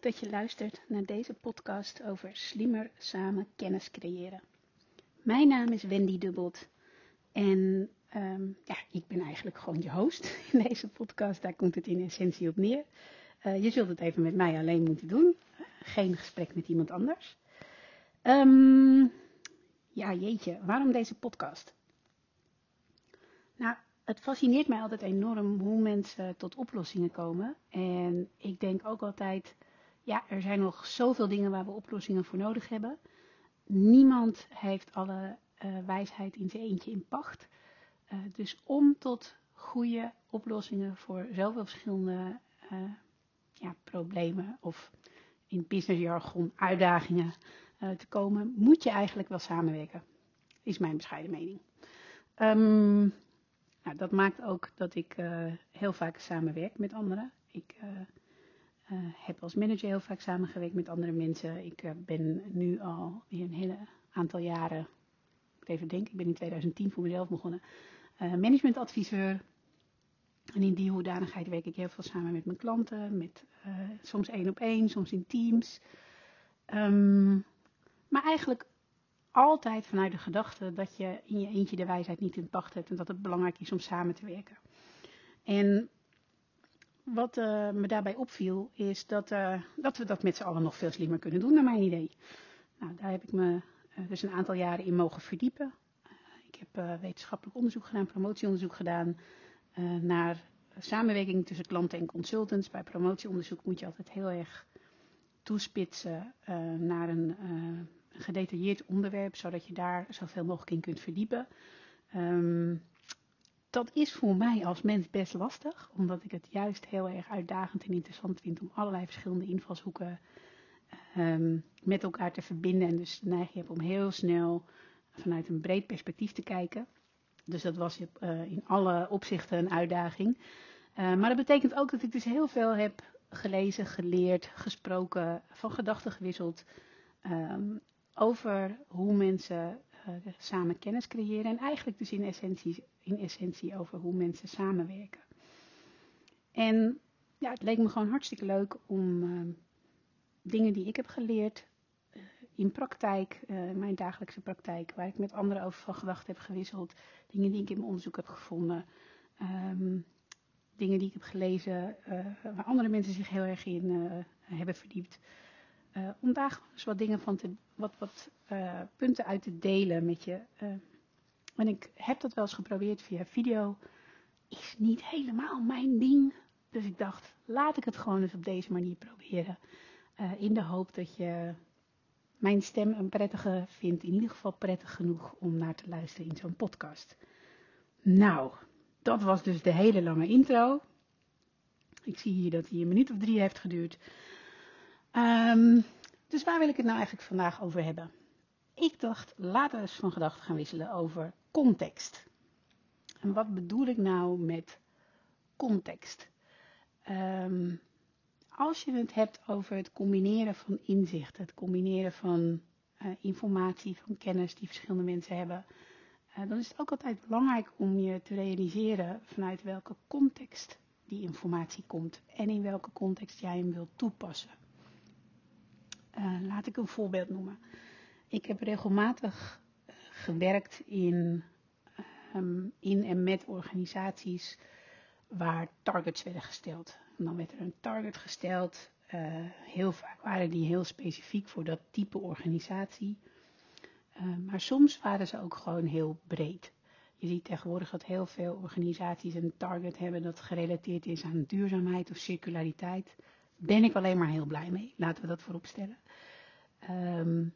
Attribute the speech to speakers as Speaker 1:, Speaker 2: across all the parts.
Speaker 1: Dat je luistert naar deze podcast over slimmer samen kennis creëren. Mijn naam is Wendy Dubbelt en ehm, ja, ik ben eigenlijk gewoon je host in deze podcast. Daar komt het in essentie op neer. Uh, je zult het even met mij alleen moeten doen. geen gesprek met iemand anders. Um, ja, jeetje, waarom deze podcast? Nou, het fascineert mij altijd enorm hoe mensen tot oplossingen komen. En ik denk ook altijd, ja, er zijn nog zoveel dingen waar we oplossingen voor nodig hebben. Niemand heeft alle uh, wijsheid in zijn eentje in pacht. Uh, dus om tot goede oplossingen voor zoveel verschillende uh, ja, problemen of in businessjargon uitdagingen te komen, moet je eigenlijk wel samenwerken. Is mijn bescheiden mening. Um, nou, dat maakt ook dat ik heel vaak samenwerk met anderen. Ik uh, uh, heb als manager heel vaak samengewerkt met andere mensen. Ik ben nu al een hele aantal jaren, ik even denken, ik ben in 2010 voor mezelf begonnen, managementadviseur. En in die hoedanigheid werk ik heel veel samen met mijn klanten, met, soms één op één, soms in teams. Um, maar eigenlijk altijd vanuit de gedachte dat je in je eentje de wijsheid niet in pacht hebt en dat het belangrijk is om samen te werken. En wat uh, me daarbij opviel is dat, uh, dat we dat met z'n allen nog veel slimmer kunnen doen, naar mijn idee. Nou, daar heb ik me uh, dus een aantal jaren in mogen verdiepen. ik heb wetenschappelijk onderzoek gedaan, promotieonderzoog gedaan naar samenwerking tussen klanten en consultants. Bij promotieonderzoek moet je altijd heel erg toespitsen naar een gedetailleerd onderwerp, zodat je daar zoveel mogelijk in kunt verdiepen. Um, dat is voor mij als mens best lastig, omdat ik het juist heel erg uitdagend en interessant vind om allerlei verschillende invalshoeken um, met elkaar te verbinden. En dus de neiging heb om heel snel vanuit een breed perspectief te kijken. Dus dat was uh, in alle opzichten een uitdaging. Uh, maar dat betekent ook dat ik dus heel veel heb gelezen, geleerd, gesproken, van gedachten gewisseld. Um, over hoe mensen uh, samen kennis creëren. En eigenlijk dus in essentie, in essentie over hoe mensen samenwerken. En ja, het leek me gewoon hartstikke leuk om uh, dingen die ik heb geleerd uh, in praktijk, mijn dagelijkse praktijk, waar ik met anderen over van gedachten heb gewisseld, dingen die ik in mijn onderzoek heb gevonden, um, dingen die ik heb gelezen, waar andere mensen zich heel erg in hebben verdiept. Uh, om daar eens wat dingen van te, wat, wat uh, punten uit te delen met je. Uh, en ik heb dat wel eens geprobeerd via video. Is niet helemaal mijn ding. Dus ik dacht, laat ik het gewoon eens op deze manier proberen. in de hoop dat je mijn stem een prettige vindt. In ieder geval prettig genoeg om naar te luisteren in zo'n podcast. Nou, dat was dus de hele lange intro. Ik zie hier dat hij een minuut of drie heeft geduurd. Um, dus waar wil ik het nou eigenlijk vandaag over hebben? Ik dacht, laten we eens van gedachten gaan wisselen over context. En wat bedoel ik nou met context? Um, als je het hebt over het combineren van inzicht, het combineren van uh, informatie, van kennis die verschillende mensen hebben, uh, dan is het ook altijd belangrijk om je te realiseren vanuit welke context die informatie komt en in welke context jij hem wilt toepassen. Uh, laat ik een voorbeeld noemen. Ik heb regelmatig uh, gewerkt in, um, in en met organisaties waar targets werden gesteld. En dan werd er een target gesteld. Uh, heel vaak waren die heel specifiek voor dat type organisatie. maar soms waren ze ook gewoon heel breed. Je ziet tegenwoordig dat heel veel organisaties een target hebben dat gerelateerd is aan duurzaamheid of circulariteit ben ik alleen maar heel blij mee. Laten we dat voorop stellen. Um,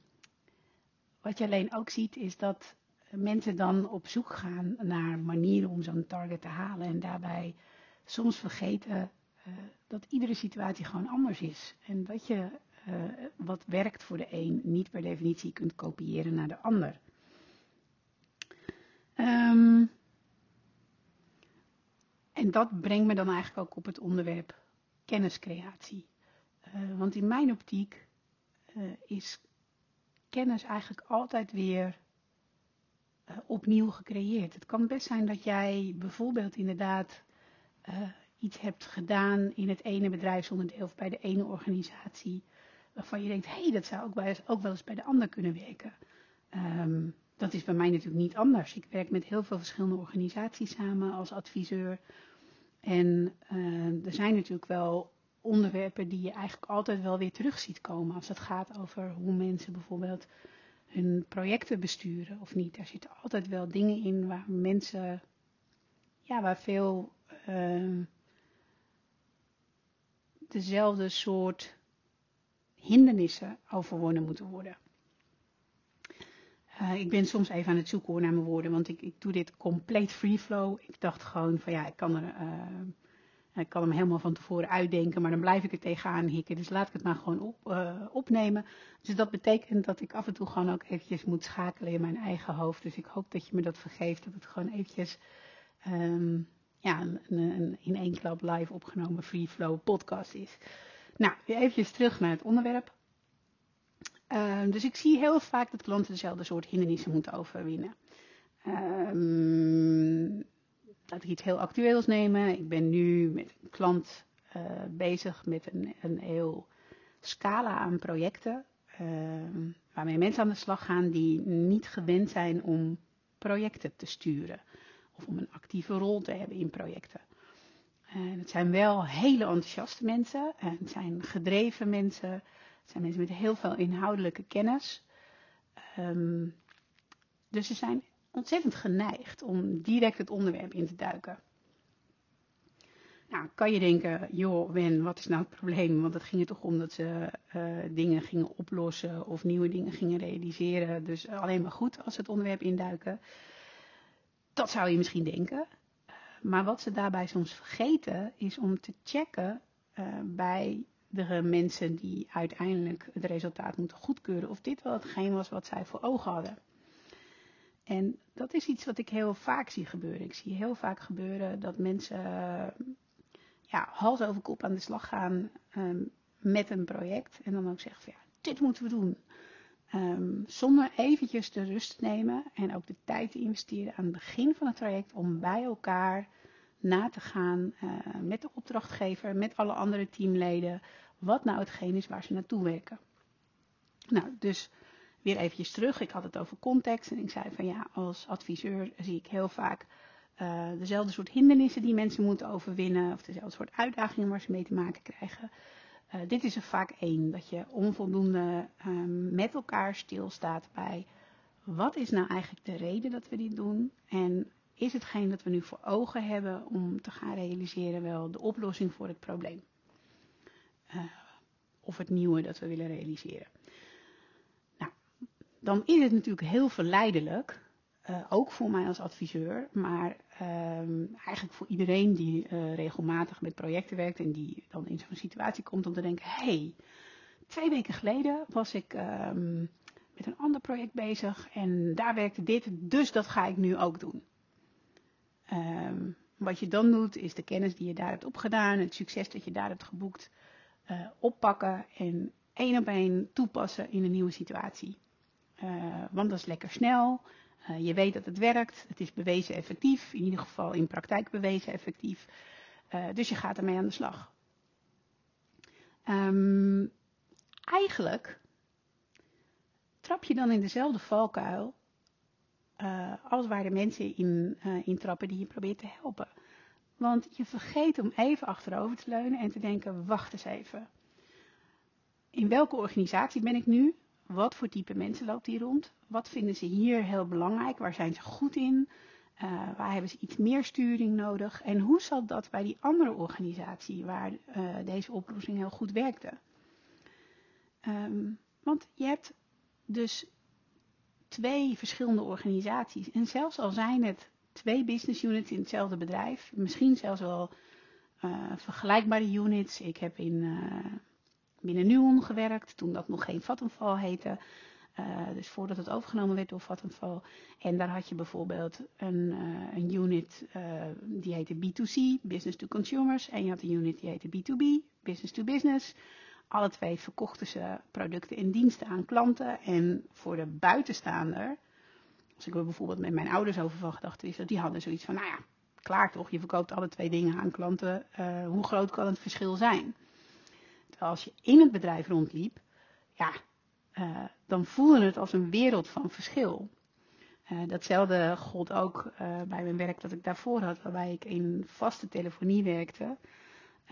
Speaker 1: wat je alleen ook ziet is dat mensen dan op zoek gaan naar manieren om zo'n target te halen. En daarbij soms vergeten uh, dat iedere situatie gewoon anders is. En dat je uh, wat werkt voor de een niet per definitie kunt kopiëren naar de ander. Um, en dat brengt me dan eigenlijk ook op het onderwerp kenniscreatie. Uh, want in mijn optiek uh, is kennis eigenlijk altijd weer uh, opnieuw gecreëerd. Het kan best zijn dat jij bijvoorbeeld inderdaad iets hebt gedaan in het ene bedrijfsonderdeel of bij de ene organisatie, waarvan je denkt, hé, hey, dat zou ook, ook wel eens bij de ander kunnen werken. Ehm, dat is bij mij natuurlijk niet anders. Ik werk met heel veel verschillende organisaties samen als adviseur. En uh, er zijn natuurlijk wel onderwerpen die je eigenlijk altijd wel weer terug ziet komen. Als het gaat over hoe mensen bijvoorbeeld hun projecten besturen of niet. Daar zitten altijd wel dingen in waar mensen, ja, waar veel uh, dezelfde soort hindernissen overwonnen moeten worden. Uh, ik ben soms even aan het zoeken naar mijn woorden, want ik, ik doe dit compleet free flow. Ik dacht gewoon van ja, ik kan, er, uh, ik kan hem helemaal van tevoren uitdenken, maar dan blijf ik er tegenaan hikken. Dus laat ik het maar gewoon op, uh, opnemen. Dus dat betekent dat ik af en toe gewoon ook eventjes moet schakelen in mijn eigen hoofd. Dus ik hoop dat je me dat vergeeft, dat het gewoon eventjes um, ja, een, een, in één klap live opgenomen free flow podcast is. Nou, weer eventjes terug naar het onderwerp. Uh, dus ik zie heel vaak dat klanten dezelfde soort hindernissen moeten overwinnen. Um, laat ik iets heel actueels nemen. Ik ben nu met een klant uh, bezig met een, een heel scala aan projecten. Uh, waarmee mensen aan de slag gaan die niet gewend zijn om projecten te sturen. Of om een actieve rol te hebben in projecten. Uh, het zijn wel hele enthousiaste mensen. En het zijn gedreven mensen. Het zijn mensen met heel veel inhoudelijke kennis. Um, dus ze zijn ontzettend geneigd om direct het onderwerp in te duiken. Nou, kan je denken, joh, Wen, wat is nou het probleem? Want het ging er toch om dat ze uh, dingen gingen oplossen of nieuwe dingen gingen realiseren. Dus alleen maar goed als ze het onderwerp induiken. Dat zou je misschien denken. Maar wat ze daarbij soms vergeten is om te checken uh, bij de mensen die uiteindelijk het resultaat moeten goedkeuren of dit wel hetgeen was wat zij voor ogen hadden. En dat is iets wat ik heel vaak zie gebeuren. Ik zie heel vaak gebeuren dat mensen ja, hals over kop aan de slag gaan um, met een project en dan ook zeggen van ja, dit moeten we doen. Um, zonder eventjes de rust te nemen en ook de tijd te investeren aan het begin van het traject om bij elkaar na te gaan uh, met de opdrachtgever, met alle andere teamleden, wat nou hetgeen is waar ze naartoe werken. Nou, dus weer eventjes terug. Ik had het over context en ik zei van ja, als adviseur zie ik heel vaak uh, dezelfde soort hindernissen die mensen moeten overwinnen of dezelfde soort uitdagingen waar ze mee te maken krijgen. Uh, dit is er vaak één, dat je onvoldoende um, met elkaar stilstaat bij wat is nou eigenlijk de reden dat we dit doen en is hetgeen dat we nu voor ogen hebben om te gaan realiseren wel de oplossing voor het probleem. Uh, of het nieuwe dat we willen realiseren. Nou, dan is het natuurlijk heel verleidelijk, uh, ook voor mij als adviseur, maar um, eigenlijk voor iedereen die uh, regelmatig met projecten werkt en die dan in zo'n situatie komt om te denken, hé, hey, twee weken geleden was ik um, met een ander project bezig en daar werkte dit, dus dat ga ik nu ook doen. Um, wat je dan doet, is de kennis die je daar hebt opgedaan, het succes dat je daar hebt geboekt, uh, oppakken en één op één toepassen in een nieuwe situatie. Uh, want dat is lekker snel. Uh, je weet dat het werkt. Het is bewezen effectief. In ieder geval in praktijk bewezen effectief. dus je gaat ermee aan de slag. Um, eigenlijk trap je dan in dezelfde valkuil als waar de mensen in, in trappen die je probeert te helpen. Want je vergeet om even achterover te leunen en te denken, wacht eens even. In welke organisatie ben ik nu? Wat voor type mensen loopt hier rond? Wat vinden ze hier heel belangrijk? Waar zijn ze goed in? Uh, waar hebben ze iets meer sturing nodig? En hoe zat dat bij die andere organisatie waar uh, deze oplossing heel goed werkte? Um, want je hebt dus twee verschillende organisaties. En zelfs al zijn het twee business units in hetzelfde bedrijf, misschien zelfs wel uh, vergelijkbare units. Ik heb in, uh, binnen Nuon gewerkt, toen dat nog geen Vattenfall heette. Uh, dus voordat het overgenomen werd door Vattenfall. En daar had je bijvoorbeeld een, een unit die heette B2C, Business to Consumers. En je had een unit die heette B2B, Business to Business. Alle twee verkochten ze producten en diensten aan klanten. En voor de buitenstaander, als ik er bijvoorbeeld met mijn ouders over van gedachten is, dat die hadden zoiets van, nou ja, klaar toch? Je verkoopt alle twee dingen aan klanten. Uh, hoe groot kan het verschil zijn? Terwijl als je in het bedrijf rondliep, ja, uh, dan voelde het als een wereld van verschil. Uh, datzelfde gold ook bij mijn werk dat ik daarvoor had, waarbij ik in vaste telefonie werkte.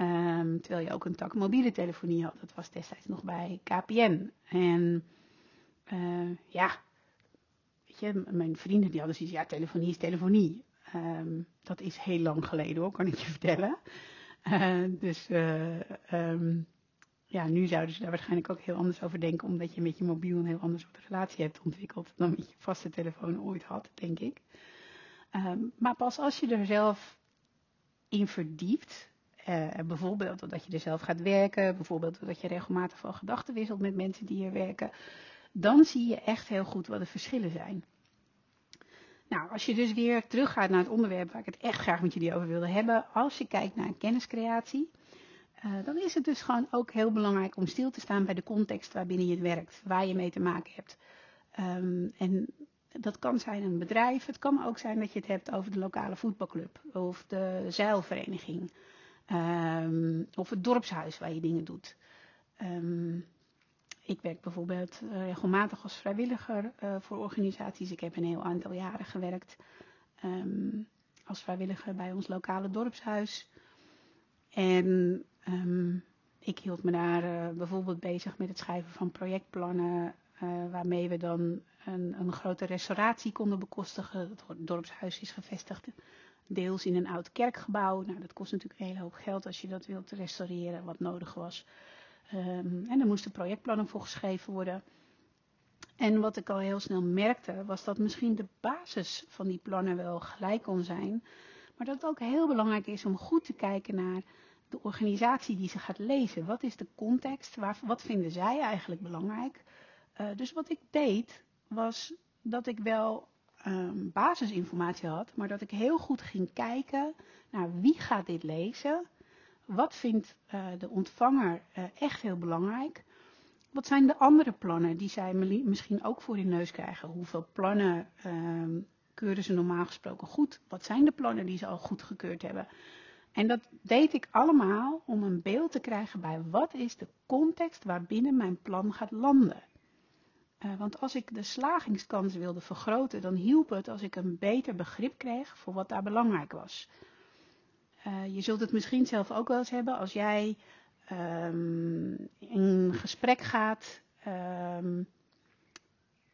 Speaker 1: Um, terwijl je ook een tak mobiele telefonie had. Dat was destijds nog bij KPN. En ja, mijn vrienden die hadden zoiets, ja, telefonie is telefonie. Um, dat is heel lang geleden hoor, kan ik je vertellen. Uh, dus uh, um, ja, nu zouden ze daar waarschijnlijk ook heel anders over denken, omdat je met je mobiel een heel ander soort relatie hebt ontwikkeld dan met je vaste telefoon ooit had, denk ik. Um, maar pas als je er zelf in verdiept, uh, bijvoorbeeld dat je er zelf gaat werken, bijvoorbeeld dat je regelmatig van gedachten wisselt met mensen die hier werken, dan zie je echt heel goed wat de verschillen zijn. Nou, als je dus weer teruggaat naar het onderwerp waar ik het echt graag met jullie over wilde hebben, als je kijkt naar kenniscreatie, uh, dan is het dus gewoon ook heel belangrijk om stil te staan bij de context waarbinnen je werkt, waar je mee te maken hebt. Um, en dat kan zijn een bedrijf, het kan ook zijn dat je het hebt over de lokale voetbalclub of de zeilvereniging um, of het dorpshuis waar je dingen doet. Um, ik werk bijvoorbeeld uh, regelmatig als vrijwilliger uh, voor organisaties. Ik heb een heel aantal jaren gewerkt um, als vrijwilliger bij ons lokale dorpshuis. En um, ik hield me daar uh, bijvoorbeeld bezig met het schrijven van projectplannen. waarmee we dan een, een, grote restauratie konden bekostigen. Het dorpshuis is gevestigd deels in een oud kerkgebouw. Nou, dat kost natuurlijk een hele hoop geld als je dat wilt restaureren, wat nodig was. Um, en er moesten projectplannen voor geschreven worden. En wat ik al heel snel merkte, was dat misschien de basis van die plannen wel gelijk kon zijn. Maar dat het ook heel belangrijk is om goed te kijken naar de organisatie die ze gaat lezen. Wat is de context? Waar, wat vinden zij eigenlijk belangrijk? Uh, dus wat ik deed, was dat ik wel um, basisinformatie had, maar dat ik heel goed ging kijken naar wie gaat dit lezen wat vindt uh, de ontvanger uh, echt heel belangrijk? Wat zijn de andere plannen die zij misschien ook voor hun neus krijgen? Hoeveel plannen uh, keuren ze normaal gesproken goed? Wat zijn de plannen die ze al goed gekeurd hebben? En dat deed ik allemaal om een beeld te krijgen bij wat is de context waarbinnen mijn plan gaat landen. Uh, want als ik de slagingskans wilde vergroten, dan hielp het als ik een beter begrip kreeg voor wat daar belangrijk was. Uh, je zult het misschien zelf ook wel eens hebben als jij um, in gesprek gaat um,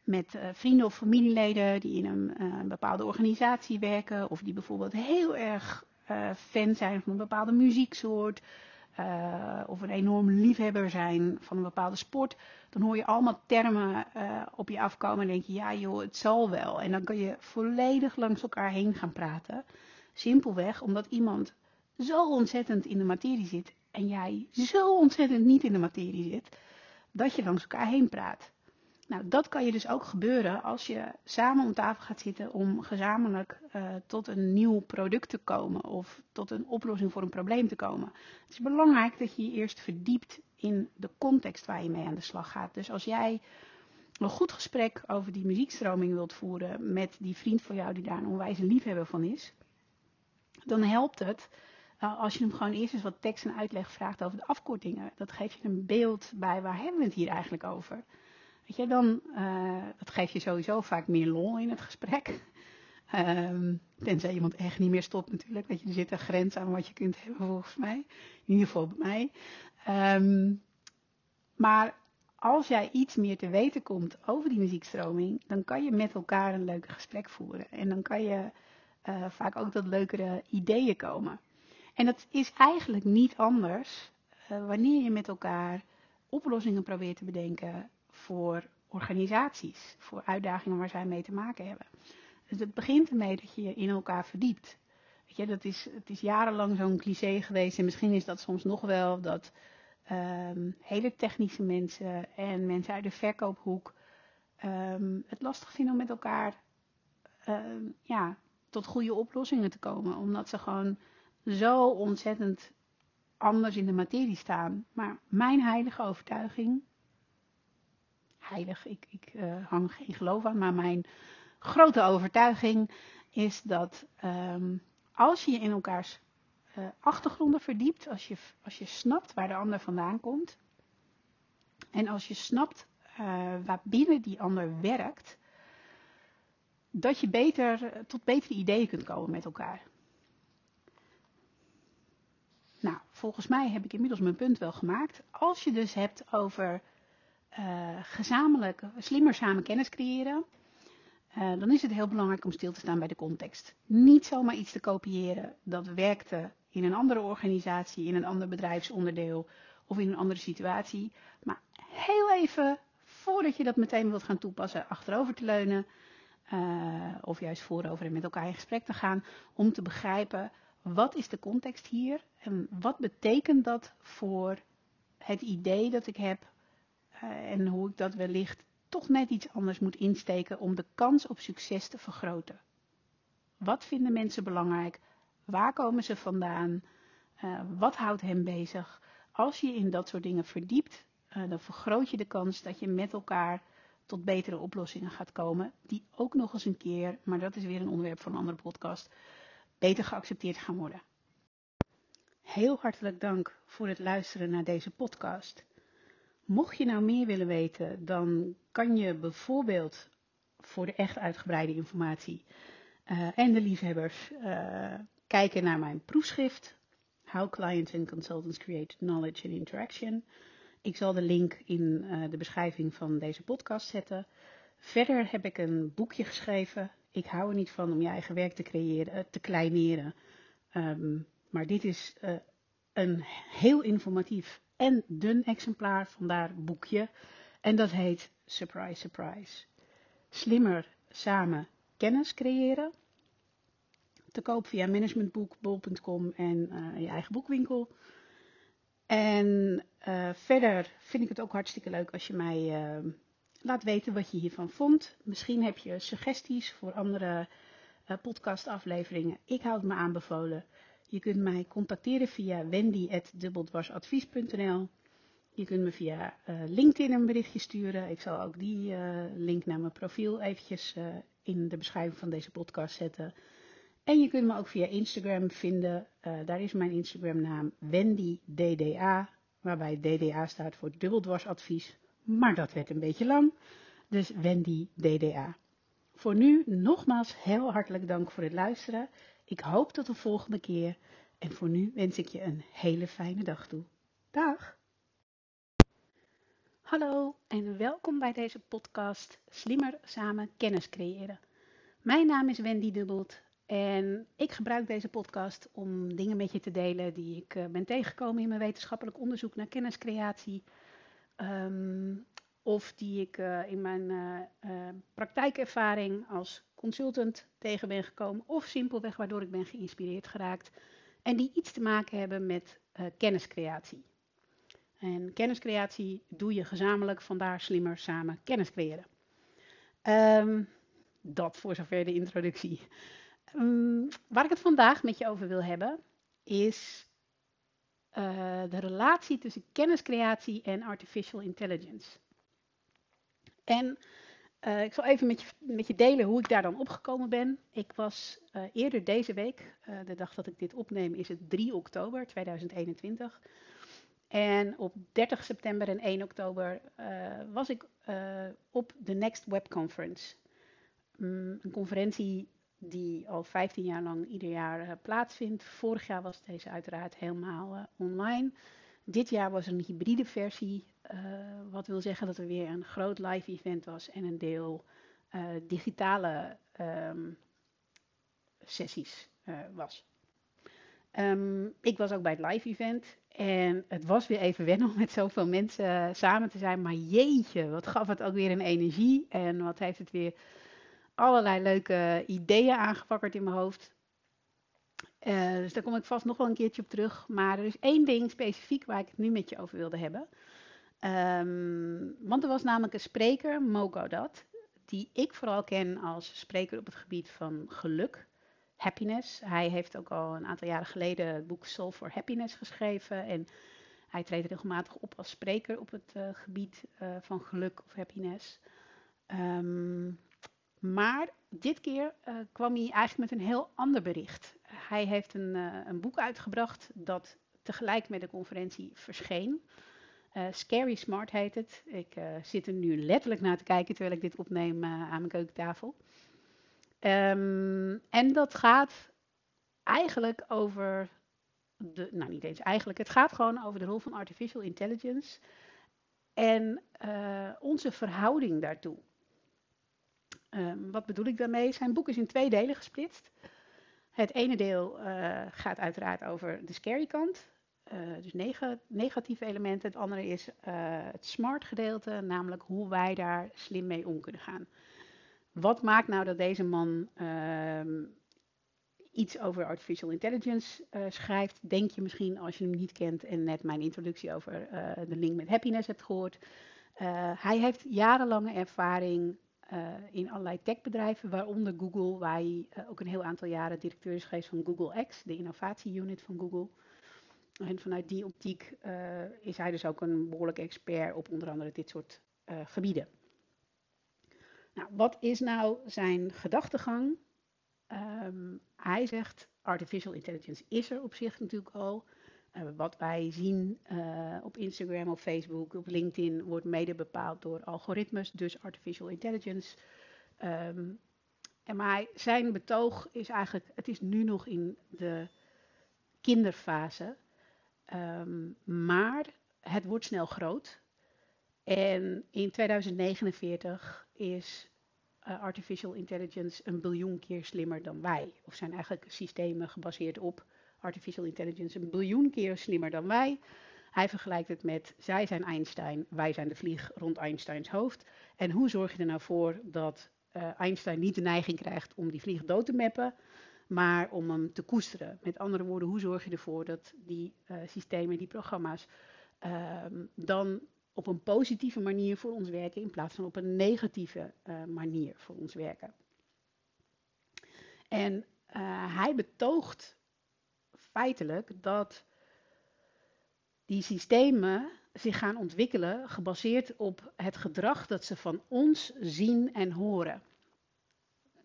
Speaker 1: met uh, vrienden of familieleden die in een, uh, een, bepaalde organisatie werken of die bijvoorbeeld heel erg fan zijn van een bepaalde muzieksoort of een enorm liefhebber zijn van een bepaalde sport. Dan hoor je allemaal termen op je afkomen en denk je ja joh het zal wel. En dan kan je volledig langs elkaar heen gaan praten. Simpelweg omdat iemand zo ontzettend in de materie zit en jij zo ontzettend niet in de materie zit, dat je langs elkaar heen praat. Nou, dat kan je dus ook gebeuren als je samen om tafel gaat zitten om gezamenlijk uh, tot een nieuw product te komen of tot een oplossing voor een probleem te komen. Het is belangrijk dat je je eerst verdiept in de context waar je mee aan de slag gaat. Dus als jij een goed gesprek over die muziekstroming wilt voeren met die vriend van jou die daar een onwijs liefhebber van is, dan helpt het uh, als je hem gewoon eerst eens wat tekst en uitleg vraagt over de afkortingen. Dat geeft je een beeld bij waar hebben we het hier eigenlijk over. Weet je, dan, uh, dat geeft je sowieso vaak meer lol in het gesprek. Um, tenzij iemand echt niet meer stopt natuurlijk. Dat je, er zit een grens aan wat je kunt hebben volgens mij. In ieder geval bij mij. Um, maar als jij iets meer te weten komt over die muziekstroming, dan kan je met elkaar een leuk gesprek voeren. En dan kan je uh, vaak ook tot leukere ideeën komen. En dat is eigenlijk niet anders uh, wanneer je met elkaar oplossingen probeert te bedenken voor organisaties, voor uitdagingen waar zij mee te maken hebben. Dus het begint ermee dat je je in elkaar verdiept. Weet je, dat is, het is jarenlang zo'n cliché geweest en misschien is dat soms nog wel dat um, hele technische mensen en mensen uit de verkoophoek um, het lastig vinden om met elkaar um, ja, tot goede oplossingen te komen. Omdat ze gewoon zo ontzettend anders in de materie staan. Maar mijn heilige overtuiging, heilig, ik, ik uh, hang geen geloof aan, maar mijn grote overtuiging is dat um, als je je in elkaars uh, achtergronden verdiept, als je, als je snapt waar de ander vandaan komt en als je snapt uh, waar binnen die ander werkt, dat je beter, tot betere ideeën kunt komen met elkaar. Nou, volgens mij heb ik inmiddels mijn punt wel gemaakt. Als je dus hebt over uh, gezamenlijk, slimmer samen kennis creëren, uh, dan is het heel belangrijk om stil te staan bij de context. Niet zomaar iets te kopiëren dat werkte in een andere organisatie, in een ander bedrijfsonderdeel of in een andere situatie. Maar heel even, voordat je dat meteen wilt gaan toepassen, achterover te leunen. Uh, of juist voorover en met elkaar in gesprek te gaan. Om te begrijpen, wat is de context hier? En wat betekent dat voor het idee dat ik heb? Uh, en hoe ik dat wellicht toch net iets anders moet insteken om de kans op succes te vergroten. Wat vinden mensen belangrijk? Waar komen ze vandaan? Uh, wat houdt hen bezig? Als je in dat soort dingen verdiept, uh, dan vergroot je de kans dat je met elkaar tot betere oplossingen gaat komen, die ook nog eens een keer, maar dat is weer een onderwerp voor een andere podcast, beter geaccepteerd gaan worden. Heel hartelijk dank voor het luisteren naar deze podcast. Mocht je nou meer willen weten, dan kan je bijvoorbeeld voor de echt uitgebreide informatie uh, en de liefhebbers uh, kijken naar mijn proefschrift How Clients and Consultants Create Knowledge and Interaction. Ik zal de link in uh, de beschrijving van deze podcast zetten. Verder heb ik een boekje geschreven. Ik hou er niet van om je eigen werk te creëren, te kleineren. Um, maar dit is een heel informatief en dun exemplaar, vandaar boekje. En dat heet Surprise, Surprise. Slimmer samen kennis creëren. Te koop via managementboekbol.com en uh, je eigen boekwinkel. En verder vind ik het ook hartstikke leuk als je mij uh, laat weten wat je hiervan vond. Misschien heb je suggesties voor andere podcastafleveringen. Ik houd me aanbevolen. Je kunt mij contacteren via wendy.dubbeldwarsadvies.nl. Je kunt me via uh, LinkedIn een berichtje sturen. Ik zal ook die uh, link naar mijn profiel eventjes in de beschrijving van deze podcast zetten. En je kunt me ook via Instagram vinden. daar is mijn Instagram naam WendyDDA. Waarbij DDA staat voor dubbeldwarsadvies. Maar dat werd een beetje lang. Dus Wendy DDA. Voor nu nogmaals heel hartelijk dank voor het luisteren. Ik hoop tot de volgende keer en voor nu wens ik je een hele fijne dag toe. Dag! Hallo en welkom bij deze podcast Slimmer samen kennis creëren. Mijn naam is Wendy Dubbelt en ik gebruik deze podcast om dingen met je te delen die ik uh, ben tegengekomen in mijn wetenschappelijk onderzoek naar kenniscreatie. Um, of die ik uh, in mijn uh, praktijkervaring als consultant tegen ben gekomen, of simpelweg waardoor ik ben geïnspireerd geraakt. En die iets te maken hebben met kenniscreatie. En kenniscreatie doe je gezamenlijk, vandaar slimmer samen kennis creëren. Um, dat voor zover de introductie. Um, waar ik het vandaag met je over wil hebben, is uh, de relatie tussen kenniscreatie en artificial intelligence. En uh, ik zal even met je, met je, delen hoe ik daar dan opgekomen ben. Ik was uh, eerder deze week, de dag dat ik dit opneem is het 3 oktober 2021. En op 30 september en 1 oktober was ik op de Next Web Conference. Um, een conferentie die al 15 jaar lang ieder jaar plaatsvindt. Vorig jaar was deze uiteraard helemaal online. Dit jaar was een hybride versie, uh, wat wil zeggen dat er weer een groot live event was en een deel digitale um, sessies was. Um, ik was ook bij het live event en het was weer even wennen om met zoveel mensen samen te zijn. Maar jeetje, wat gaf het ook weer een energie en wat heeft het weer allerlei leuke ideeën aangewakkerd in mijn hoofd. Uh, dus daar kom ik vast nog wel een keertje op terug. Maar er is één ding specifiek waar ik het nu met je over wilde hebben. Um, want er was namelijk een spreker, Mogo Dat, die ik vooral ken als spreker op het gebied van geluk, happiness. Hij heeft ook al een aantal jaren geleden het boek Soul for Happiness geschreven. En hij treedt regelmatig op als spreker op het uh, gebied uh, van geluk of happiness. Um, maar dit keer uh, kwam hij eigenlijk met een heel ander bericht. hij heeft een, een boek uitgebracht dat tegelijk met de conferentie verscheen. Scary Smart heet het. Ik zit er nu letterlijk naar te kijken terwijl ik dit opneem aan mijn keukentafel. Um, en dat gaat eigenlijk over de, nou niet eens eigenlijk, het gaat gewoon over de rol van artificial intelligence en onze verhouding daartoe. Um, wat bedoel ik daarmee? Zijn boek is in twee delen gesplitst. Het ene deel uh, gaat uiteraard over de scary kant, uh, dus neg negatieve elementen. Het andere is het smart gedeelte, namelijk hoe wij daar slim mee om kunnen gaan. Wat maakt nou dat deze man uh, iets over artificial intelligence schrijft? Denk je misschien als je hem niet kent en net mijn introductie over de link met happiness hebt gehoord. Hij heeft jarenlange ervaring in allerlei techbedrijven, waaronder Google, waar hij ook een heel aantal jaren directeur is geweest van Google X, de innovatieunit van Google. En vanuit die optiek is hij dus ook een behoorlijk expert op onder andere dit soort gebieden. Nou, wat is nou zijn gedachtegang? Um, hij zegt, artificial intelligence is er op zich natuurlijk al. Uh, wat wij zien uh, op Instagram, op Facebook, op LinkedIn wordt mede bepaald door algoritmes, dus artificial intelligence. Um, en maar zijn betoog is eigenlijk, het is nu nog in de kinderfase, um, maar het wordt snel groot. En in 2049 is uh, artificial intelligence een biljoen keer slimmer dan wij. Of zijn eigenlijk systemen gebaseerd op artificial intelligence een biljoen keer slimmer dan wij. Hij vergelijkt het met zij zijn Einstein, wij zijn de vlieg rond Einsteins hoofd. En hoe zorg je er nou voor dat uh, Einstein niet de neiging krijgt om die vlieg dood te mappen, maar om hem te koesteren? Met andere woorden, hoe zorg je ervoor dat die uh, systemen, die programma's, uh, dan op een positieve manier voor ons werken in plaats van op een negatieve uh, manier voor ons werken. En hij betoogt feitelijk dat die systemen zich gaan ontwikkelen gebaseerd op het gedrag dat ze van ons zien en horen.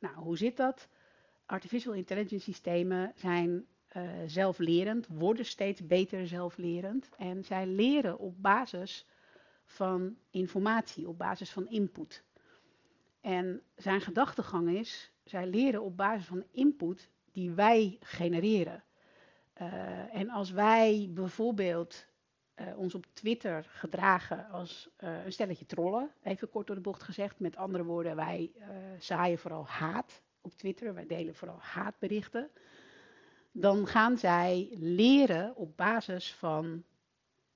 Speaker 1: Nou, hoe zit dat? Artificial intelligence systemen zijn uh, zelflerend, worden steeds beter zelflerend en zij leren op basis van informatie, op basis van input. En zijn gedachtegang is, zij leren op basis van input die wij genereren. Uh, en als wij bijvoorbeeld uh, ons op Twitter gedragen als uh, een stelletje trollen, even kort door de bocht gezegd, met andere woorden, wij zaaien vooral haat op Twitter, wij delen vooral haatberichten, dan gaan zij leren op basis van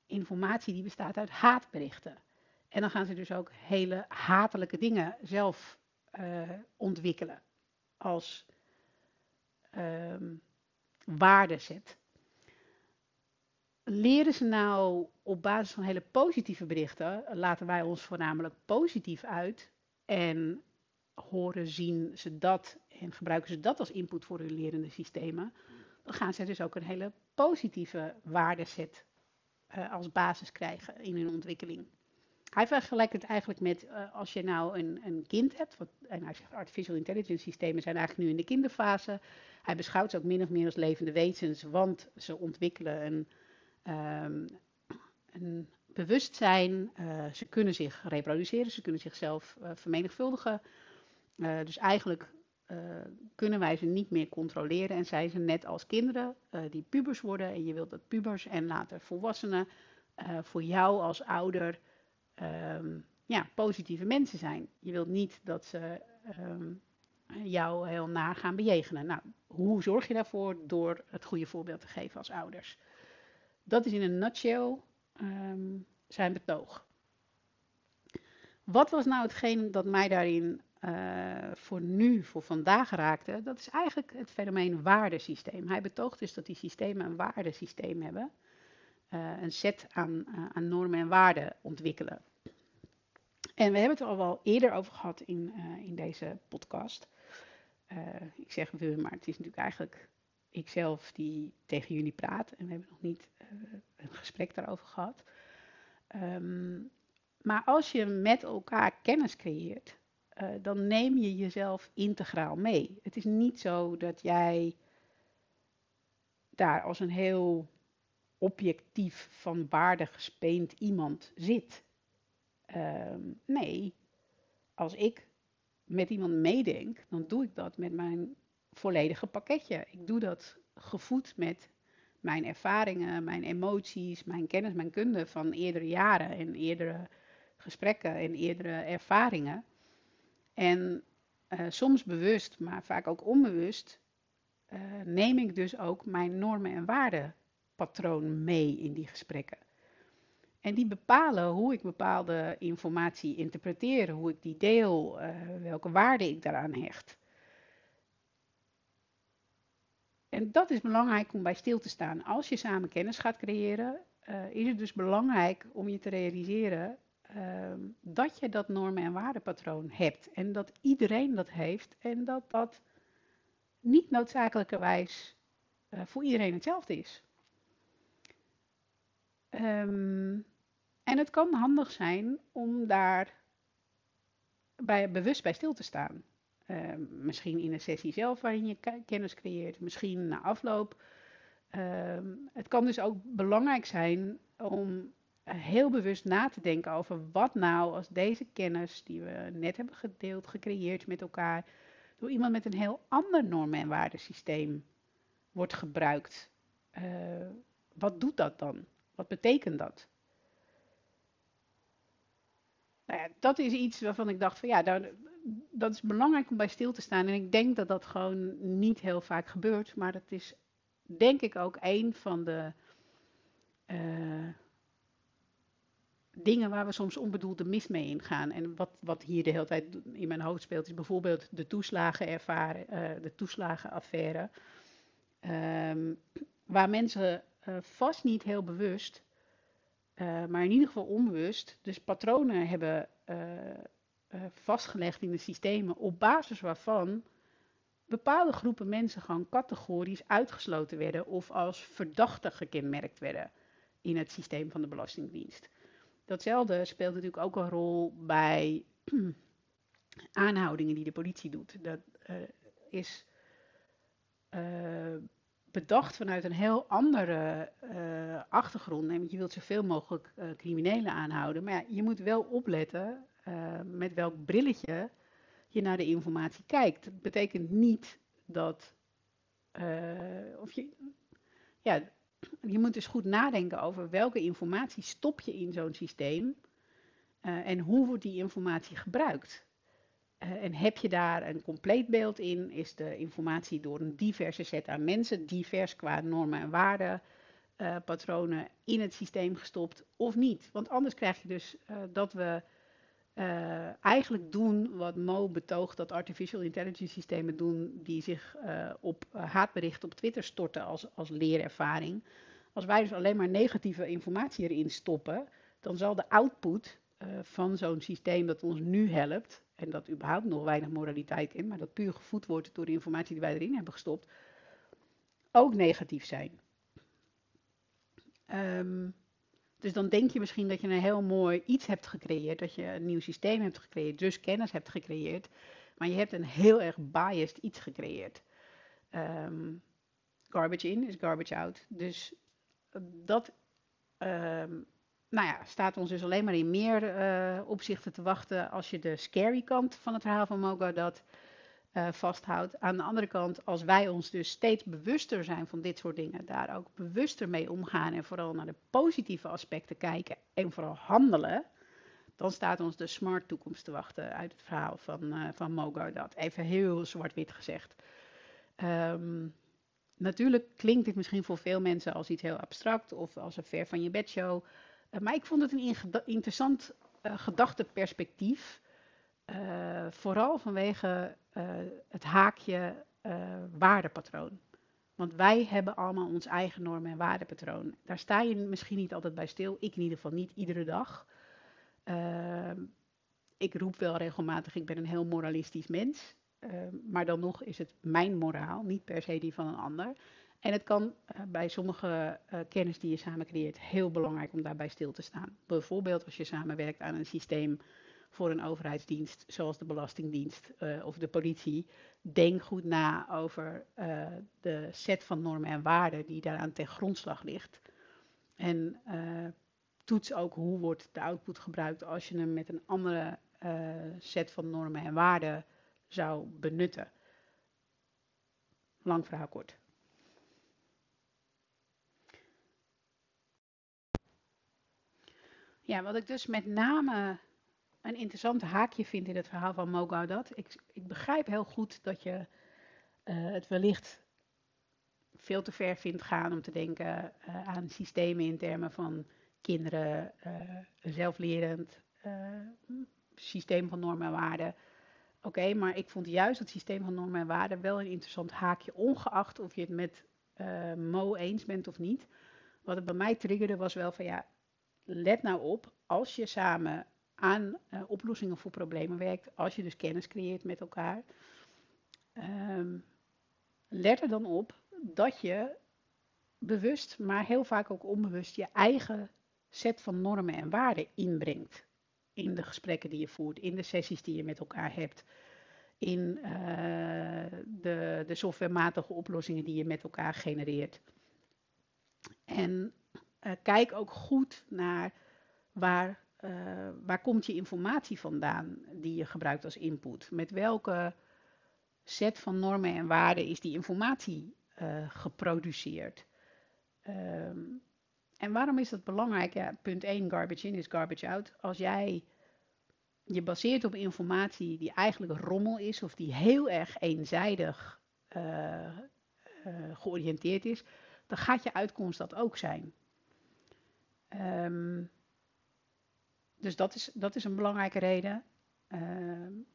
Speaker 1: informatie die bestaat uit haatberichten. En dan gaan ze dus ook hele hatelijke dingen zelf ontwikkelen als um, waardezet. Leren ze nou op basis van hele positieve berichten, laten wij ons voornamelijk positief uit en horen, zien ze dat en gebruiken ze dat als input voor hun lerende systemen, dan gaan ze dus ook een hele positieve waardeset uh, als basis krijgen in hun ontwikkeling. Hij vergelijkt het eigenlijk met uh, als je nou een, een kind hebt, wat, en hij zegt artificial intelligence systemen zijn eigenlijk nu in de kinderfase. Hij beschouwt ze ook min of meer als levende wezens, want ze ontwikkelen een, um, een bewustzijn, uh, ze kunnen zich reproduceren, ze kunnen zichzelf uh, vermenigvuldigen. dus eigenlijk kunnen wij ze niet meer controleren en zijn ze net als kinderen die pubers worden en je wilt dat pubers en later volwassenen voor jou als ouder um, ja, positieve mensen zijn. Je wilt niet dat ze um, jou heel naar gaan bejegenen. Nou, hoe zorg je daarvoor? Door het goede voorbeeld te geven als ouders. Dat is in een nutshell um, zijn betoog. Wat was nou hetgeen dat mij daarin uh, voor nu, voor vandaag raakte, dat is eigenlijk het fenomeen waardesysteem. Hij betoogt dus dat die systemen een waardesysteem hebben, uh, een set aan, uh, aan, normen en waarden ontwikkelen. En we hebben het er al wel eerder over gehad in, in deze podcast. Ik zeg we, maar het is natuurlijk eigenlijk ikzelf die tegen jullie praat en we hebben nog niet een gesprek daarover gehad. Um, maar als je met elkaar kennis creëert, uh, dan neem je jezelf integraal mee. Het is niet zo dat jij daar als een heel objectief van waarde gespeend iemand zit. Ehm, nee, als ik met iemand meedenk, dan doe ik dat met mijn volledige pakketje. Ik doe dat gevoed met mijn ervaringen, mijn emoties, mijn kennis, mijn kunde van eerdere jaren en eerdere gesprekken en eerdere ervaringen. En uh, soms bewust, maar vaak ook onbewust, uh, neem ik dus ook mijn normen en waardenpatroon mee in die gesprekken. En die bepalen hoe ik bepaalde informatie interpreteer, hoe ik die deel, uh, welke waarde ik daaraan hecht. En dat is belangrijk om bij stil te staan. Als je samen kennis gaat creëren, uh, is het dus belangrijk om je te realiseren uh, dat je dat normen- en waardepatroon hebt. En dat iedereen dat heeft en dat dat niet noodzakelijkerwijs uh, voor iedereen hetzelfde is. Um, en het kan handig zijn om daar bij, bewust bij stil te staan. Uh, misschien in een sessie zelf waarin je kennis creëert, misschien na afloop. Uh, het kan dus ook belangrijk zijn om heel bewust na te denken over wat nou als deze kennis die we net hebben gedeeld, gecreëerd met elkaar, door iemand met een heel ander normen- en waardesysteem wordt gebruikt. Wat doet dat dan? Wat betekent dat? Nou dat is iets waarvan ik dacht van ja, daar, dat is belangrijk om bij stil te staan. En ik denk dat dat gewoon niet heel vaak gebeurt. Maar dat is denk ik ook een van de uh, dingen waar we soms onbedoelde mis mee ingaan. En wat, wat hier de hele tijd in mijn hoofd speelt, is bijvoorbeeld de toeslagen ervaren, uh, de toeslagenaffaire. Um, waar mensen uh, vast niet heel bewust uh, maar in ieder geval onbewust, dus patronen hebben uh, vastgelegd in de systemen op basis waarvan bepaalde groepen mensen gewoon categorisch uitgesloten werden of als verdachte gekenmerkt werden in het systeem van de Belastingdienst. Datzelfde speelt natuurlijk ook een rol bij aanhoudingen die de politie doet. Dat is bedacht vanuit een heel andere uh, achtergrond. Je wilt zoveel mogelijk uh, criminelen aanhouden. Maar ja, je moet wel opletten uh, met welk brilletje je naar de informatie kijkt. Dat betekent niet dat. of je, ja, je moet dus goed nadenken over welke informatie stop je in zo'n systeem. en hoe wordt die informatie gebruikt. Uh, en heb je daar een compleet beeld in, is de informatie door een diverse set aan mensen, divers qua normen en waarden, uh, patronen in het systeem gestopt of niet. Want anders krijg je dus uh, dat we eigenlijk doen wat Mo betoogt dat artificial intelligence systemen doen, die zich op haatberichten op Twitter storten als, als leerervaring. Als wij dus alleen maar negatieve informatie erin stoppen, dan zal de output van zo'n systeem dat ons nu helpt, en dat überhaupt nog weinig moraliteit in, maar dat puur gevoed wordt door de informatie die wij erin hebben gestopt, ook negatief zijn. Um, dus dan denk je misschien dat je een heel mooi iets hebt gecreëerd, dat je een nieuw systeem hebt gecreëerd, dus kennis hebt gecreëerd, maar je hebt een heel erg biased iets gecreëerd. Um, garbage in is garbage out. Dus dat um, nou ja, staat ons dus alleen maar in meer uh, opzichten te wachten als je de scary kant van het verhaal van Mogo dat uh, vasthoudt. Aan de andere kant, als wij ons dus steeds bewuster zijn van dit soort dingen, daar ook bewuster mee omgaan en vooral naar de positieve aspecten kijken en vooral handelen, dan staat ons de smart toekomst te wachten uit het verhaal van, uh, van Mogo dat. Even heel zwart-wit gezegd. Um, natuurlijk klinkt dit misschien voor veel mensen als iets heel abstract of als een ver van je bedshow. Uh, maar ik vond het een interessant uh, gedachteperspectief. Uh, vooral vanwege het haakje waardepatroon. Want wij hebben allemaal ons eigen normen en waardepatroon. Daar sta je misschien niet altijd bij stil. Ik in ieder geval niet iedere dag. Ik roep wel regelmatig, ik ben een heel moralistisch mens. Maar dan nog is het mijn moraal, niet per se die van een ander. En het kan uh, bij sommige uh, kennis die je samen creëert heel belangrijk om daarbij stil te staan. Bijvoorbeeld als je samenwerkt aan een systeem voor een overheidsdienst zoals de Belastingdienst uh, of de politie. Denk goed na over de set van normen en waarden die daaraan ten grondslag ligt. En toets ook hoe wordt de output gebruikt als je hem met een andere set van normen en waarden zou benutten. Lang verhaal kort. Ja, wat ik dus met name een interessant haakje vind in het verhaal van Mo dat. Ik, ik begrijp heel goed dat je uh, het wellicht veel te ver vindt gaan om te denken uh, aan systemen in termen van kinderen, uh, zelflerend, systeem van normen en waarden. Oké, maar ik vond juist het systeem van normen en waarden wel een interessant haakje, ongeacht of je het met Mo eens bent of niet. Wat het bij mij triggerde was wel van ja, let nou op, als je samen aan uh, oplossingen voor problemen werkt, als je dus kennis creëert met elkaar, um, let er dan op dat je bewust, maar heel vaak ook onbewust, je eigen set van normen en waarden inbrengt. In de gesprekken die je voert, in de sessies die je met elkaar hebt, in uh, de, de softwarematige oplossingen die je met elkaar genereert. En uh, kijk ook goed naar waar uh, waar komt je informatie vandaan die je gebruikt als input? Met welke set van normen en waarden is die informatie uh, geproduceerd? Um, en waarom is dat belangrijk? Punt 1, garbage in is garbage out. Als jij je baseert op informatie die eigenlijk rommel is of die heel erg eenzijdig georiënteerd is, dan gaat je uitkomst dat ook zijn. Um, dus dat is, dat is een belangrijke reden. Uh,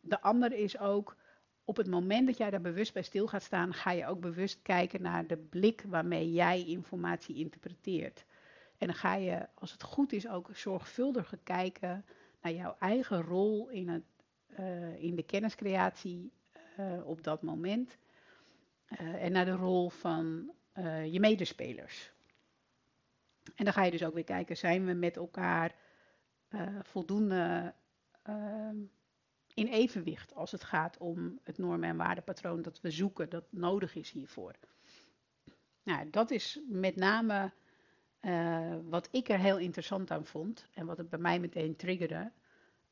Speaker 1: de andere is ook, op het moment dat jij daar bewust bij stil gaat staan, ga je ook bewust kijken naar de blik waarmee jij informatie interpreteert. En dan ga je, als het goed is, ook zorgvuldiger kijken naar jouw eigen rol in, het, uh, in de kenniscreatie uh, op dat moment. en naar de rol van je medespelers. En dan ga je dus ook weer kijken, zijn we met elkaar uh, voldoende uh, in evenwicht als het gaat om het normen- en waardepatroon dat we zoeken, dat nodig is hiervoor. Nou, dat is met name uh, wat ik er heel interessant aan vond en wat het bij mij meteen triggerde.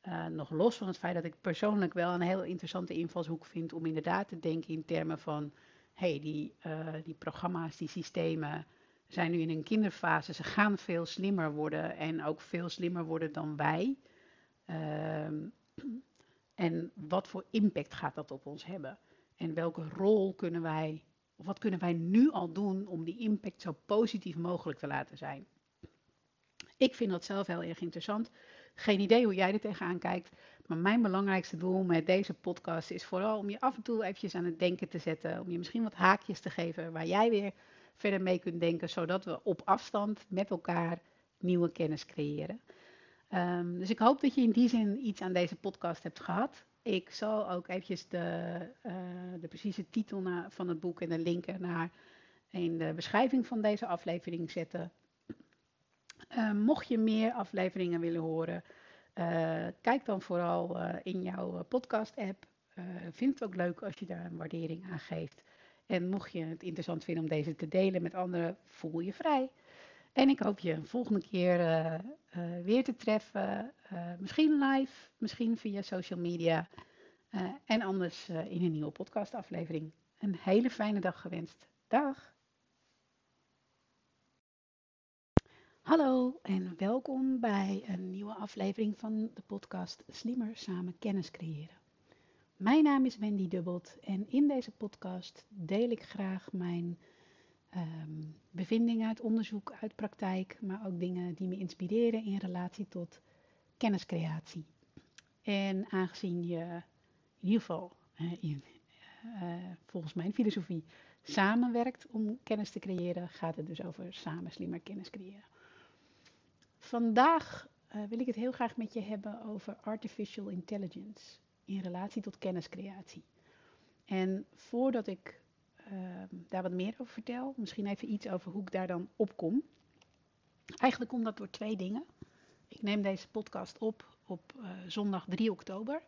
Speaker 1: Uh, nog los van het feit dat ik persoonlijk wel een heel interessante invalshoek vind om inderdaad te denken in termen van, hey, die, die programma's, die systemen, zijn nu in een kinderfase. Ze gaan veel slimmer worden en ook veel slimmer worden dan wij. Uh, en wat voor impact gaat dat op ons hebben? En welke rol kunnen wij, of wat kunnen wij nu al doen om die impact zo positief mogelijk te laten zijn? Ik vind dat zelf heel erg interessant. Geen idee hoe jij er tegenaan kijkt. Maar mijn belangrijkste doel met deze podcast is vooral om je af en toe eventjes aan het denken te zetten. Om je misschien wat haakjes te geven waar jij weer verder mee kunt denken, zodat we op afstand met elkaar nieuwe kennis creëren. Um, dus ik hoop dat je in die zin iets aan deze podcast hebt gehad. Ik zal ook eventjes de, uh, de precieze titel van het boek en de link naar in de beschrijving van deze aflevering zetten. Uh, mocht je meer afleveringen willen horen, uh, kijk dan vooral in jouw podcast-app. vind het ook leuk als je daar een waardering aan geeft. En mocht je het interessant vinden om deze te delen met anderen, voel je vrij. En ik hoop je volgende keer uh, uh, weer te treffen. Uh, misschien live, misschien via social media. en anders in een nieuwe podcastaflevering. Een hele fijne dag gewenst. Dag! Hallo en welkom bij een nieuwe aflevering van de podcast Slimmer Samen Kennis Creëren. Mijn naam is Wendy Dubbelt en in deze podcast deel ik graag mijn um, bevindingen uit onderzoek, uit praktijk, maar ook dingen die me inspireren in relatie tot kenniscreatie. En aangezien je in ieder geval, uh, in, uh, volgens mijn filosofie, samenwerkt om kennis te creëren, gaat het dus over samen slimmer kennis creëren. Vandaag uh, wil ik het heel graag met je hebben over artificial intelligence in relatie tot kenniscreatie. En voordat ik uh, daar wat meer over vertel, misschien even iets over hoe ik daar dan op kom. Eigenlijk komt dat door twee dingen. Ik neem deze podcast op op zondag 3 oktober.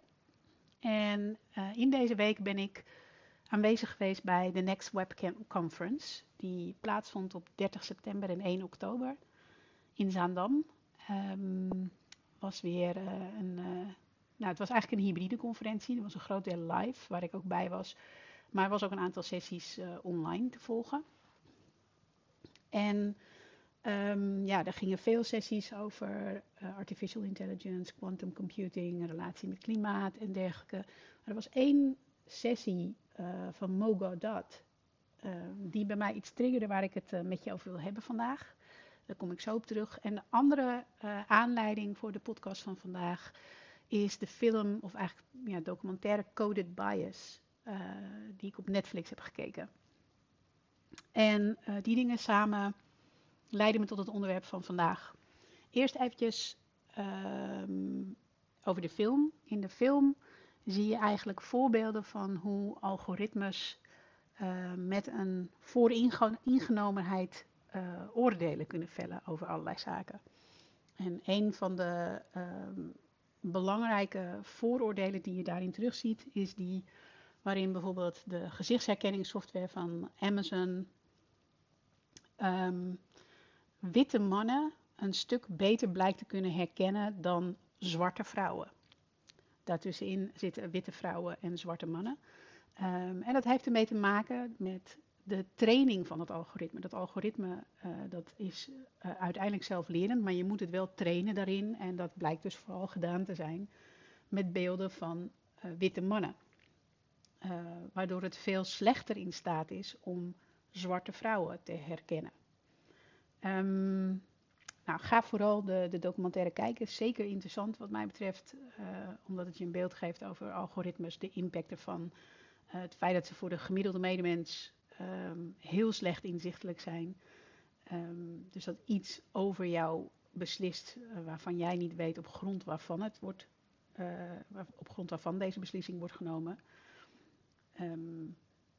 Speaker 1: En in deze week ben ik aanwezig geweest bij de Next Webcam Conference. Die plaatsvond op 30 september en 1 oktober in Zaandam. Um, was weer een nou, het was eigenlijk een hybride conferentie. Er was een groot deel live, waar ik ook bij was. Maar er was ook een aantal sessies uh, online te volgen. En um, ja, er gingen veel sessies over uh, artificial intelligence, quantum computing, relatie met klimaat en dergelijke. Maar er was één sessie uh, van Mo Gaudat die bij mij iets triggerde waar ik het met je over wil hebben vandaag. Daar kom ik zo op terug. En de andere aanleiding voor de podcast van vandaag is de film, of eigenlijk ja, documentaire Coded Bias, uh, die ik op Netflix heb gekeken. En uh, die dingen samen leiden me tot het onderwerp van vandaag. Eerst eventjes um, over de film. In de film zie je eigenlijk voorbeelden van hoe algoritmes uh, met een vooringenomenheid oordelen kunnen vellen over allerlei zaken. En een van de um, belangrijke vooroordelen die je daarin terugziet, is die waarin bijvoorbeeld de gezichtsherkenningssoftware van Amazon um, witte mannen een stuk beter blijkt te kunnen herkennen dan zwarte vrouwen. Daartussenin zitten witte vrouwen en zwarte mannen. Um, en dat heeft ermee te maken met de training van het algoritme. Dat algoritme uh, dat is uh, uiteindelijk zelflerend, maar je moet het wel trainen daarin. En dat blijkt dus vooral gedaan te zijn met beelden van uh, witte mannen. waardoor het veel slechter in staat is om zwarte vrouwen te herkennen. Um, nou, ga vooral de, de, documentaire kijken. Zeker interessant wat mij betreft, omdat het je een beeld geeft over algoritmes, de impact ervan. het feit dat ze voor de gemiddelde medemens um, heel slecht inzichtelijk zijn. Um, dus dat iets over jou beslist uh, waarvan jij niet weet op grond waarvan het wordt, uh, op grond waarvan deze beslissing wordt genomen. Um,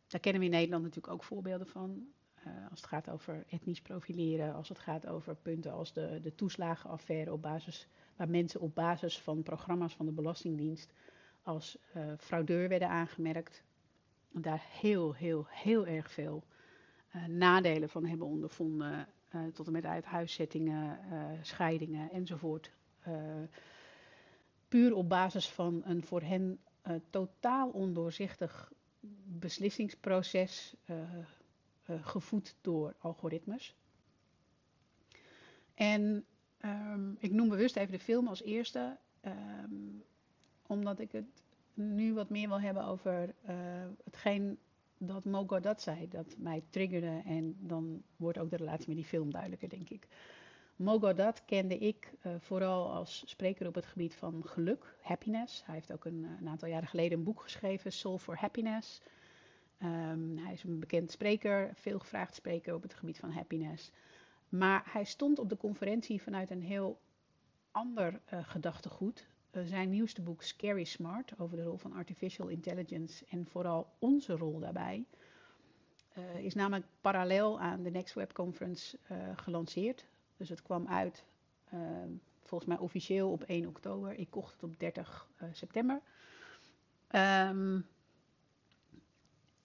Speaker 1: daar kennen we in Nederland natuurlijk ook voorbeelden van. Uh, als het gaat over etnisch profileren, als het gaat over punten als de, de toeslagenaffaire op basis, waar mensen op basis van programma's van de Belastingdienst als fraudeur werden aangemerkt daar heel, heel, heel erg veel uh, nadelen van hebben ondervonden. Uh, tot en met uithuiszettingen, uh, scheidingen enzovoort. puur op basis van een voor hen totaal ondoorzichtig beslissingsproces, gevoed door algoritmes. En um, ik noem bewust even de film als eerste, um, omdat ik het nu wat meer wil hebben over uh, hetgeen dat Mogo dat zei, dat mij triggerde. En dan wordt ook de relatie met die film duidelijker, denk ik. Mogo dat kende ik uh, vooral als spreker op het gebied van geluk, happiness. Hij heeft ook een, eh, aantal jaren geleden een boek geschreven, Soul for Happiness. Um, hij is een bekend spreker, veel gevraagd spreker op het gebied van happiness. Maar hij stond op de conferentie vanuit een heel ander gedachtegoed. Eh, zijn nieuwste boek Scary Smart over de rol van artificial intelligence en vooral onze rol daarbij. Uh, is namelijk parallel aan de Next Web Conference uh, gelanceerd. Dus het kwam uit volgens mij officieel op 1 oktober. Ik kocht het op 30 september. Um,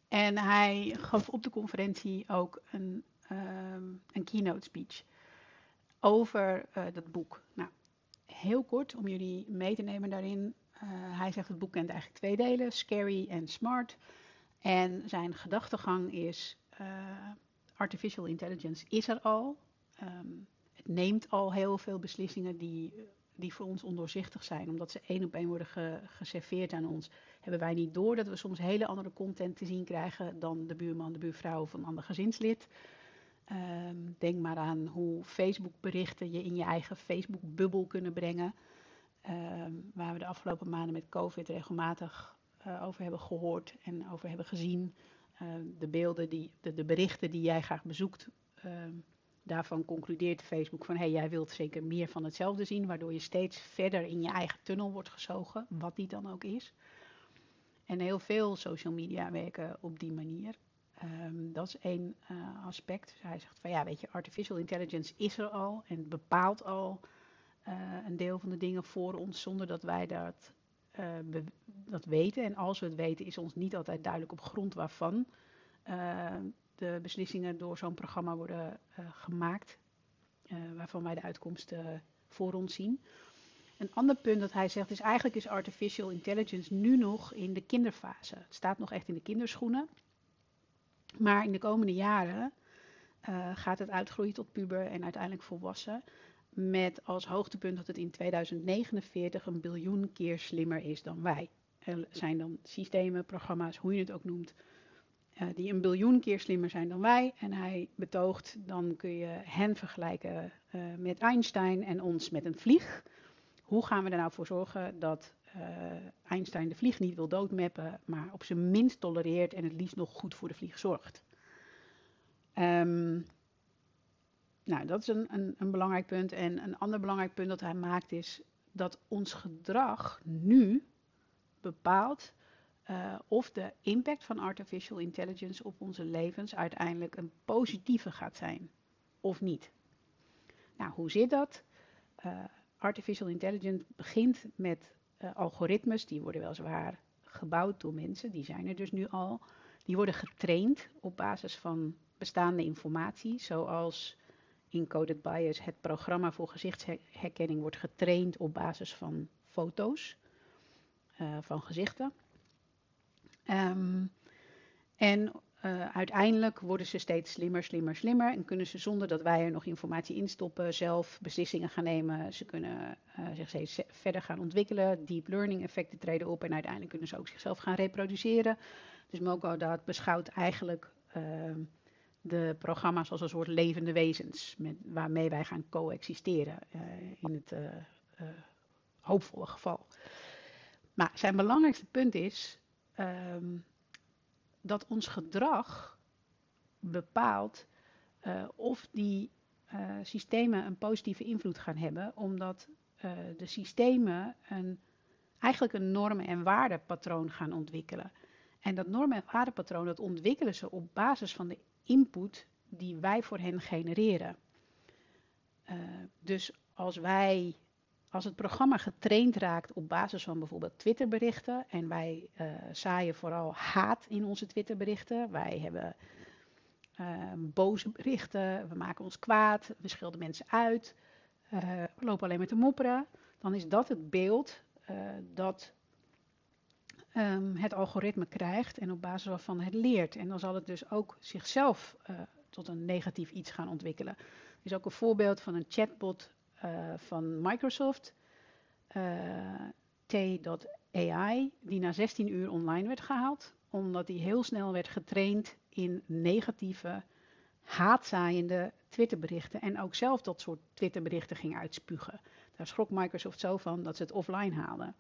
Speaker 1: en hij gaf op de conferentie ook een, um, een keynote speech over dat boek. Nou, heel kort om jullie mee te nemen daarin. Uh, hij zegt het boek kent eigenlijk twee delen, scary en smart. En zijn gedachtegang is, uh, artificial intelligence is er al. Um, het neemt al heel veel beslissingen die, die voor ons ondoorzichtig zijn. Omdat ze één op één worden ge, geserveerd aan ons, hebben wij niet door dat we soms hele andere content te zien krijgen dan de buurman, de buurvrouw of een ander gezinslid. Um, denk maar aan hoe Facebook-berichten je in je eigen Facebook-bubbel kunnen brengen. Um, waar we de afgelopen maanden met COVID regelmatig uh, over hebben gehoord en over hebben gezien. Uh, de beelden, die, de, berichten die jij graag bezoekt. Daarvan concludeert Facebook van hey, jij wilt zeker meer van hetzelfde zien, waardoor je steeds verder in je eigen tunnel wordt gezogen, wat die dan ook is. En heel veel social media werken op die manier. Um, dat is één uh, aspect. hij zegt van ja, weet je, artificial intelligence is er al en bepaalt al een deel van de dingen voor ons zonder dat wij dat, dat weten. En als we het weten, is ons niet altijd duidelijk op grond waarvan de beslissingen door zo'n programma worden gemaakt. waarvan wij de uitkomsten voor ons zien. Een ander punt dat hij zegt is eigenlijk is artificial intelligence nu nog in de kinderfase. Het staat nog echt in de kinderschoenen. Maar in de komende jaren uh, gaat het uitgroeien tot puber en uiteindelijk volwassen. Met als hoogtepunt dat het in 2049 een biljoen keer slimmer is dan wij. Er zijn dan systemen, programma's, hoe je het ook noemt, uh, die een biljoen keer slimmer zijn dan wij. En hij betoogt, dan kun je hen vergelijken uh, met Einstein en ons met een vlieg. Hoe gaan we er nou voor zorgen dat uh, Einstein de vlieg niet wil doodmappen, maar op zijn minst tolereert en het liefst nog goed voor de vlieg zorgt? Um, nou, dat is een, een, een, belangrijk punt. En een ander belangrijk punt dat hij maakt is dat ons gedrag nu bepaalt uh, of de impact van artificial intelligence op onze levens uiteindelijk een positieve gaat zijn of niet. Nou, hoe zit dat? Uh, artificial intelligence begint met uh, algoritmes, die worden weliswaar gebouwd door mensen, die zijn er dus nu al. Die worden getraind op basis van bestaande informatie, zoals Encoded Bias, het programma voor gezichtsherkenning, wordt getraind op basis van foto's uh, van gezichten. Um, en uh, uiteindelijk worden ze steeds slimmer, slimmer, slimmer. En kunnen ze zonder dat wij er nog informatie in stoppen, zelf beslissingen gaan nemen. Ze kunnen uh, zich steeds verder gaan ontwikkelen. Deep learning effecten treden op. En uiteindelijk kunnen ze ook zichzelf gaan reproduceren. Dus Moko beschouwt eigenlijk uh, de programma's als een soort levende wezens. Met, waarmee wij gaan coexisteren. in het hoopvolle geval. Maar zijn belangrijkste punt is. Um, dat ons gedrag bepaalt uh, of die uh, systemen een positieve invloed gaan hebben, omdat uh, de systemen een, eigenlijk een normen- en waardepatroon gaan ontwikkelen. En dat normen- en waardepatroon dat ontwikkelen ze op basis van de input die wij voor hen genereren. dus als wij als het programma getraind raakt op basis van bijvoorbeeld Twitterberichten en wij uh, zaaien vooral haat in onze Twitterberichten, wij hebben uh, boze berichten, we maken ons kwaad, we schelden mensen uit, uh, we lopen alleen maar te mopperen, dan is dat het beeld dat um, het algoritme krijgt en op basis waarvan het leert. En dan zal het dus ook zichzelf tot een negatief iets gaan ontwikkelen. Er is ook een voorbeeld van een chatbot uh, van Microsoft, uh, T.ai, die na 16 uur online werd gehaald, omdat die heel snel werd getraind in negatieve, haatzaaiende Twitterberichten en ook zelf dat soort Twitterberichten ging uitspugen. Daar schrok Microsoft zo van dat ze het offline haalden.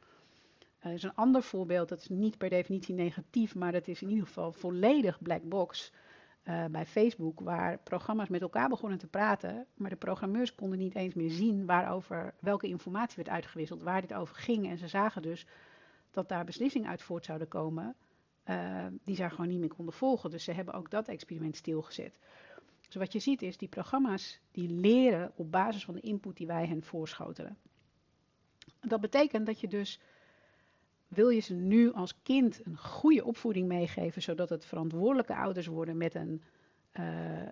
Speaker 1: Er is een ander voorbeeld, dat is niet per definitie negatief, maar dat is in ieder geval volledig black box uh, bij Facebook, waar programma's met elkaar begonnen te praten, maar de programmeurs konden niet eens meer zien waarover, welke informatie werd uitgewisseld, waar dit over ging. En ze zagen dus dat daar beslissingen uit voort zouden komen, uh, die ze gewoon niet meer konden volgen. Dus ze hebben ook dat experiment stilgezet. Dus wat je ziet is, die programma's die leren op basis van de input die wij hen voorschotelen. Dat betekent dat je dus wil je ze nu als kind een goede opvoeding meegeven, zodat het verantwoordelijke ouders worden met een,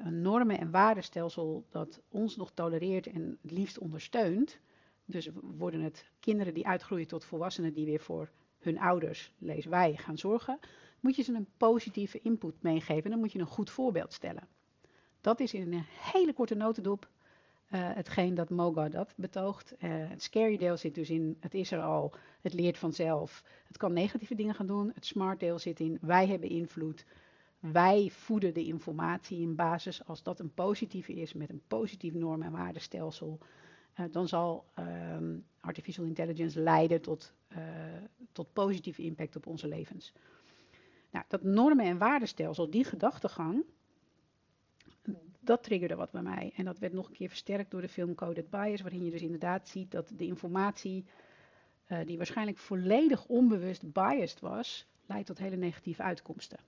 Speaker 1: een normen- en waardestelsel dat ons nog tolereert en het liefst ondersteunt. Dus worden het kinderen die uitgroeien tot volwassenen die weer voor hun ouders, lees wij, gaan zorgen. Moet je ze een positieve input meegeven, dan moet je een goed voorbeeld stellen. Dat is in een hele korte notendop uh, hetgeen dat Moga dat betoogt. Uh, het scary deel zit dus in, het is er al, het leert vanzelf. Het kan negatieve dingen gaan doen. Het smart deel zit in, wij hebben invloed. Wij voeden de informatie in basis, als dat een positieve is, met een positief norm- en waardestelsel, uh, dan zal um, artificial intelligence leiden tot, tot positieve impact op onze levens. Nou, dat normen- en waardestelsel, die gedachtegang, dat triggerde wat bij mij. En dat werd nog een keer versterkt door de film Coded Bias, waarin je dus inderdaad ziet dat de informatie, uh, die waarschijnlijk volledig onbewust biased was, leidt tot hele negatieve uitkomsten.